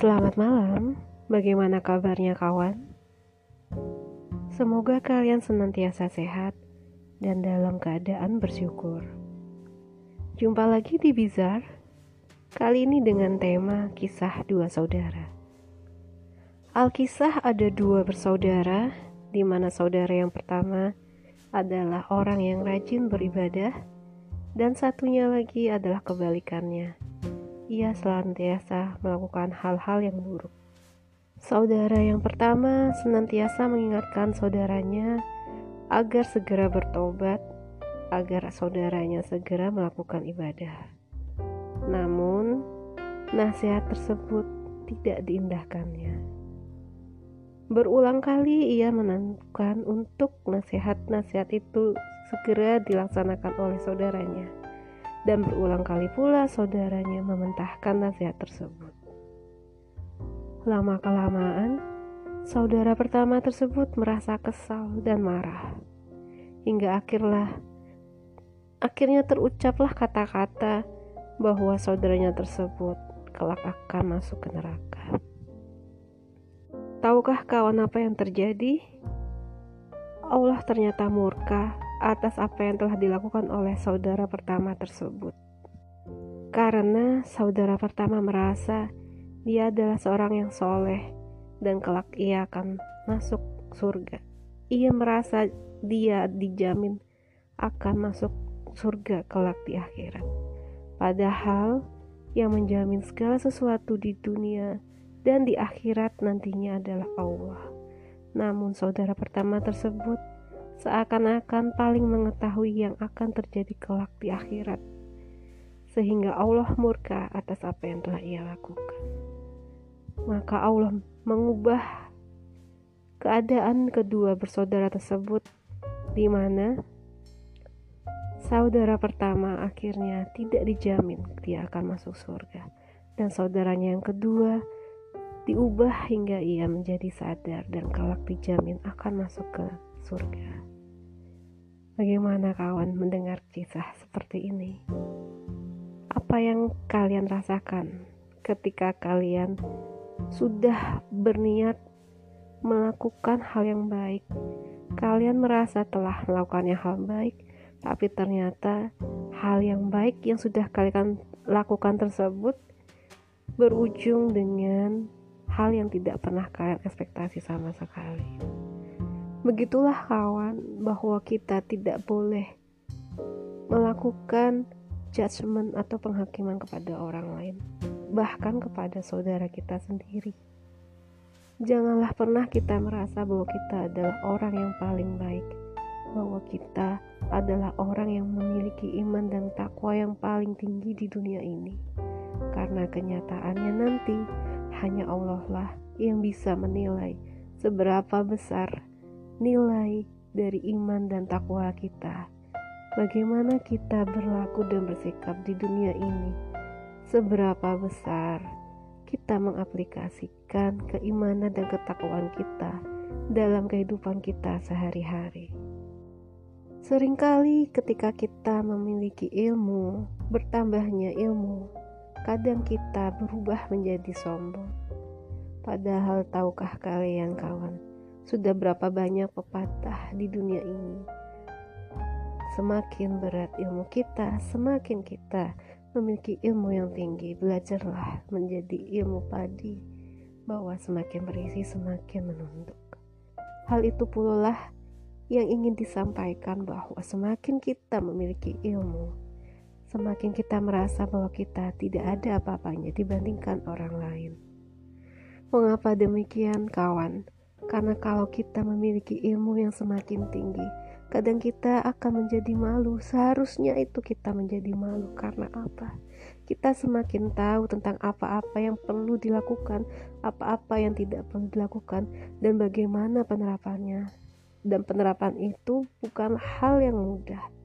Selamat malam, bagaimana kabarnya kawan? Semoga kalian senantiasa sehat dan dalam keadaan bersyukur. Jumpa lagi di Bizar, kali ini dengan tema kisah dua saudara. Alkisah ada dua bersaudara, di mana saudara yang pertama adalah orang yang rajin beribadah, dan satunya lagi adalah kebalikannya ia senantiasa melakukan hal-hal yang buruk. Saudara yang pertama senantiasa mengingatkan saudaranya agar segera bertobat, agar saudaranya segera melakukan ibadah. Namun, nasihat tersebut tidak diindahkannya. Berulang kali ia menentukan untuk nasihat-nasihat itu segera dilaksanakan oleh saudaranya dan berulang kali pula saudaranya mementahkan nasihat tersebut. Lama-kelamaan, saudara pertama tersebut merasa kesal dan marah. Hingga akhirlah akhirnya terucaplah kata-kata bahwa saudaranya tersebut kelak akan masuk ke neraka. Tahukah kawan apa yang terjadi? Allah ternyata murka atas apa yang telah dilakukan oleh saudara pertama tersebut. Karena saudara pertama merasa dia adalah seorang yang soleh dan kelak ia akan masuk surga. Ia merasa dia dijamin akan masuk surga kelak di akhirat. Padahal yang menjamin segala sesuatu di dunia dan di akhirat nantinya adalah Allah. Namun saudara pertama tersebut seakan-akan paling mengetahui yang akan terjadi kelak di akhirat, sehingga Allah murka atas apa yang telah ia lakukan. Maka Allah mengubah keadaan kedua bersaudara tersebut, di mana saudara pertama akhirnya tidak dijamin dia akan masuk surga, dan saudaranya yang kedua diubah hingga ia menjadi sadar dan kelak dijamin akan masuk ke surga. Bagaimana kawan mendengar kisah seperti ini? Apa yang kalian rasakan ketika kalian sudah berniat melakukan hal yang baik? Kalian merasa telah melakukannya hal baik, tapi ternyata hal yang baik yang sudah kalian lakukan tersebut berujung dengan hal yang tidak pernah kalian ekspektasi sama sekali. Begitulah kawan, bahwa kita tidak boleh melakukan judgement atau penghakiman kepada orang lain, bahkan kepada saudara kita sendiri. Janganlah pernah kita merasa bahwa kita adalah orang yang paling baik, bahwa kita adalah orang yang memiliki iman dan takwa yang paling tinggi di dunia ini. Karena kenyataannya nanti hanya Allah lah yang bisa menilai seberapa besar nilai dari iman dan takwa kita. Bagaimana kita berlaku dan bersikap di dunia ini? Seberapa besar kita mengaplikasikan keimanan dan ketakwaan kita dalam kehidupan kita sehari-hari. Seringkali ketika kita memiliki ilmu, bertambahnya ilmu, kadang kita berubah menjadi sombong. Padahal tahukah kalian kawan, sudah berapa banyak pepatah di dunia ini? Semakin berat ilmu kita, semakin kita memiliki ilmu yang tinggi. Belajarlah menjadi ilmu padi, bahwa semakin berisi semakin menunduk. Hal itu pula yang ingin disampaikan bahwa semakin kita memiliki ilmu, semakin kita merasa bahwa kita tidak ada apa-apanya dibandingkan orang lain. Mengapa demikian, kawan? Karena kalau kita memiliki ilmu yang semakin tinggi, kadang kita akan menjadi malu. Seharusnya itu kita menjadi malu karena apa? Kita semakin tahu tentang apa-apa yang perlu dilakukan, apa-apa yang tidak perlu dilakukan, dan bagaimana penerapannya. Dan penerapan itu bukan hal yang mudah.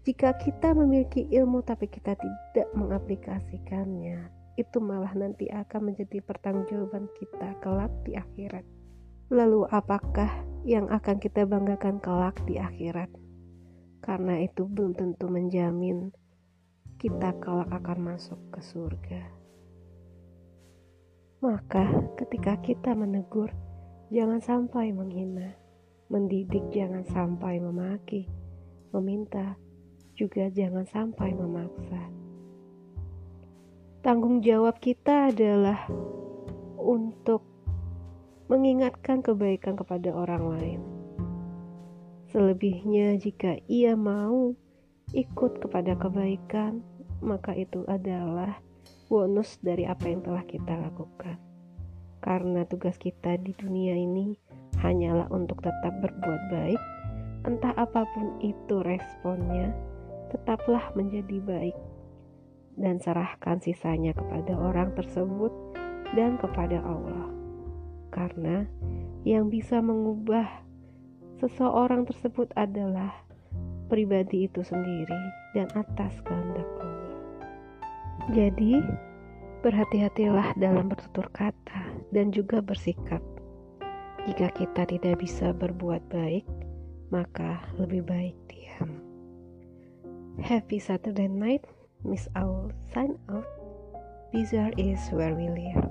Jika kita memiliki ilmu tapi kita tidak mengaplikasikannya, itu malah nanti akan menjadi pertanggungjawaban kita kelak di akhirat. Lalu apakah yang akan kita banggakan kelak di akhirat? Karena itu belum tentu menjamin kita kelak akan masuk ke surga. Maka, ketika kita menegur, jangan sampai menghina, mendidik, jangan sampai memaki, meminta, juga jangan sampai memaksa. Tanggung jawab kita adalah untuk mengingatkan kebaikan kepada orang lain. Selebihnya, jika ia mau ikut kepada kebaikan, maka itu adalah bonus dari apa yang telah kita lakukan. Karena tugas kita di dunia ini hanyalah untuk tetap berbuat baik, entah apa pun itu responnya, tetaplah menjadi baik dan serahkan sisanya kepada orang tersebut dan kepada Allah karena yang bisa mengubah seseorang tersebut adalah pribadi itu sendiri dan atas kehendak Allah. Jadi, berhati-hatilah dalam bertutur kata dan juga bersikap. Jika kita tidak bisa berbuat baik, maka lebih baik diam. Happy Saturday night, Miss Owl sign out. Bizarre is where we live.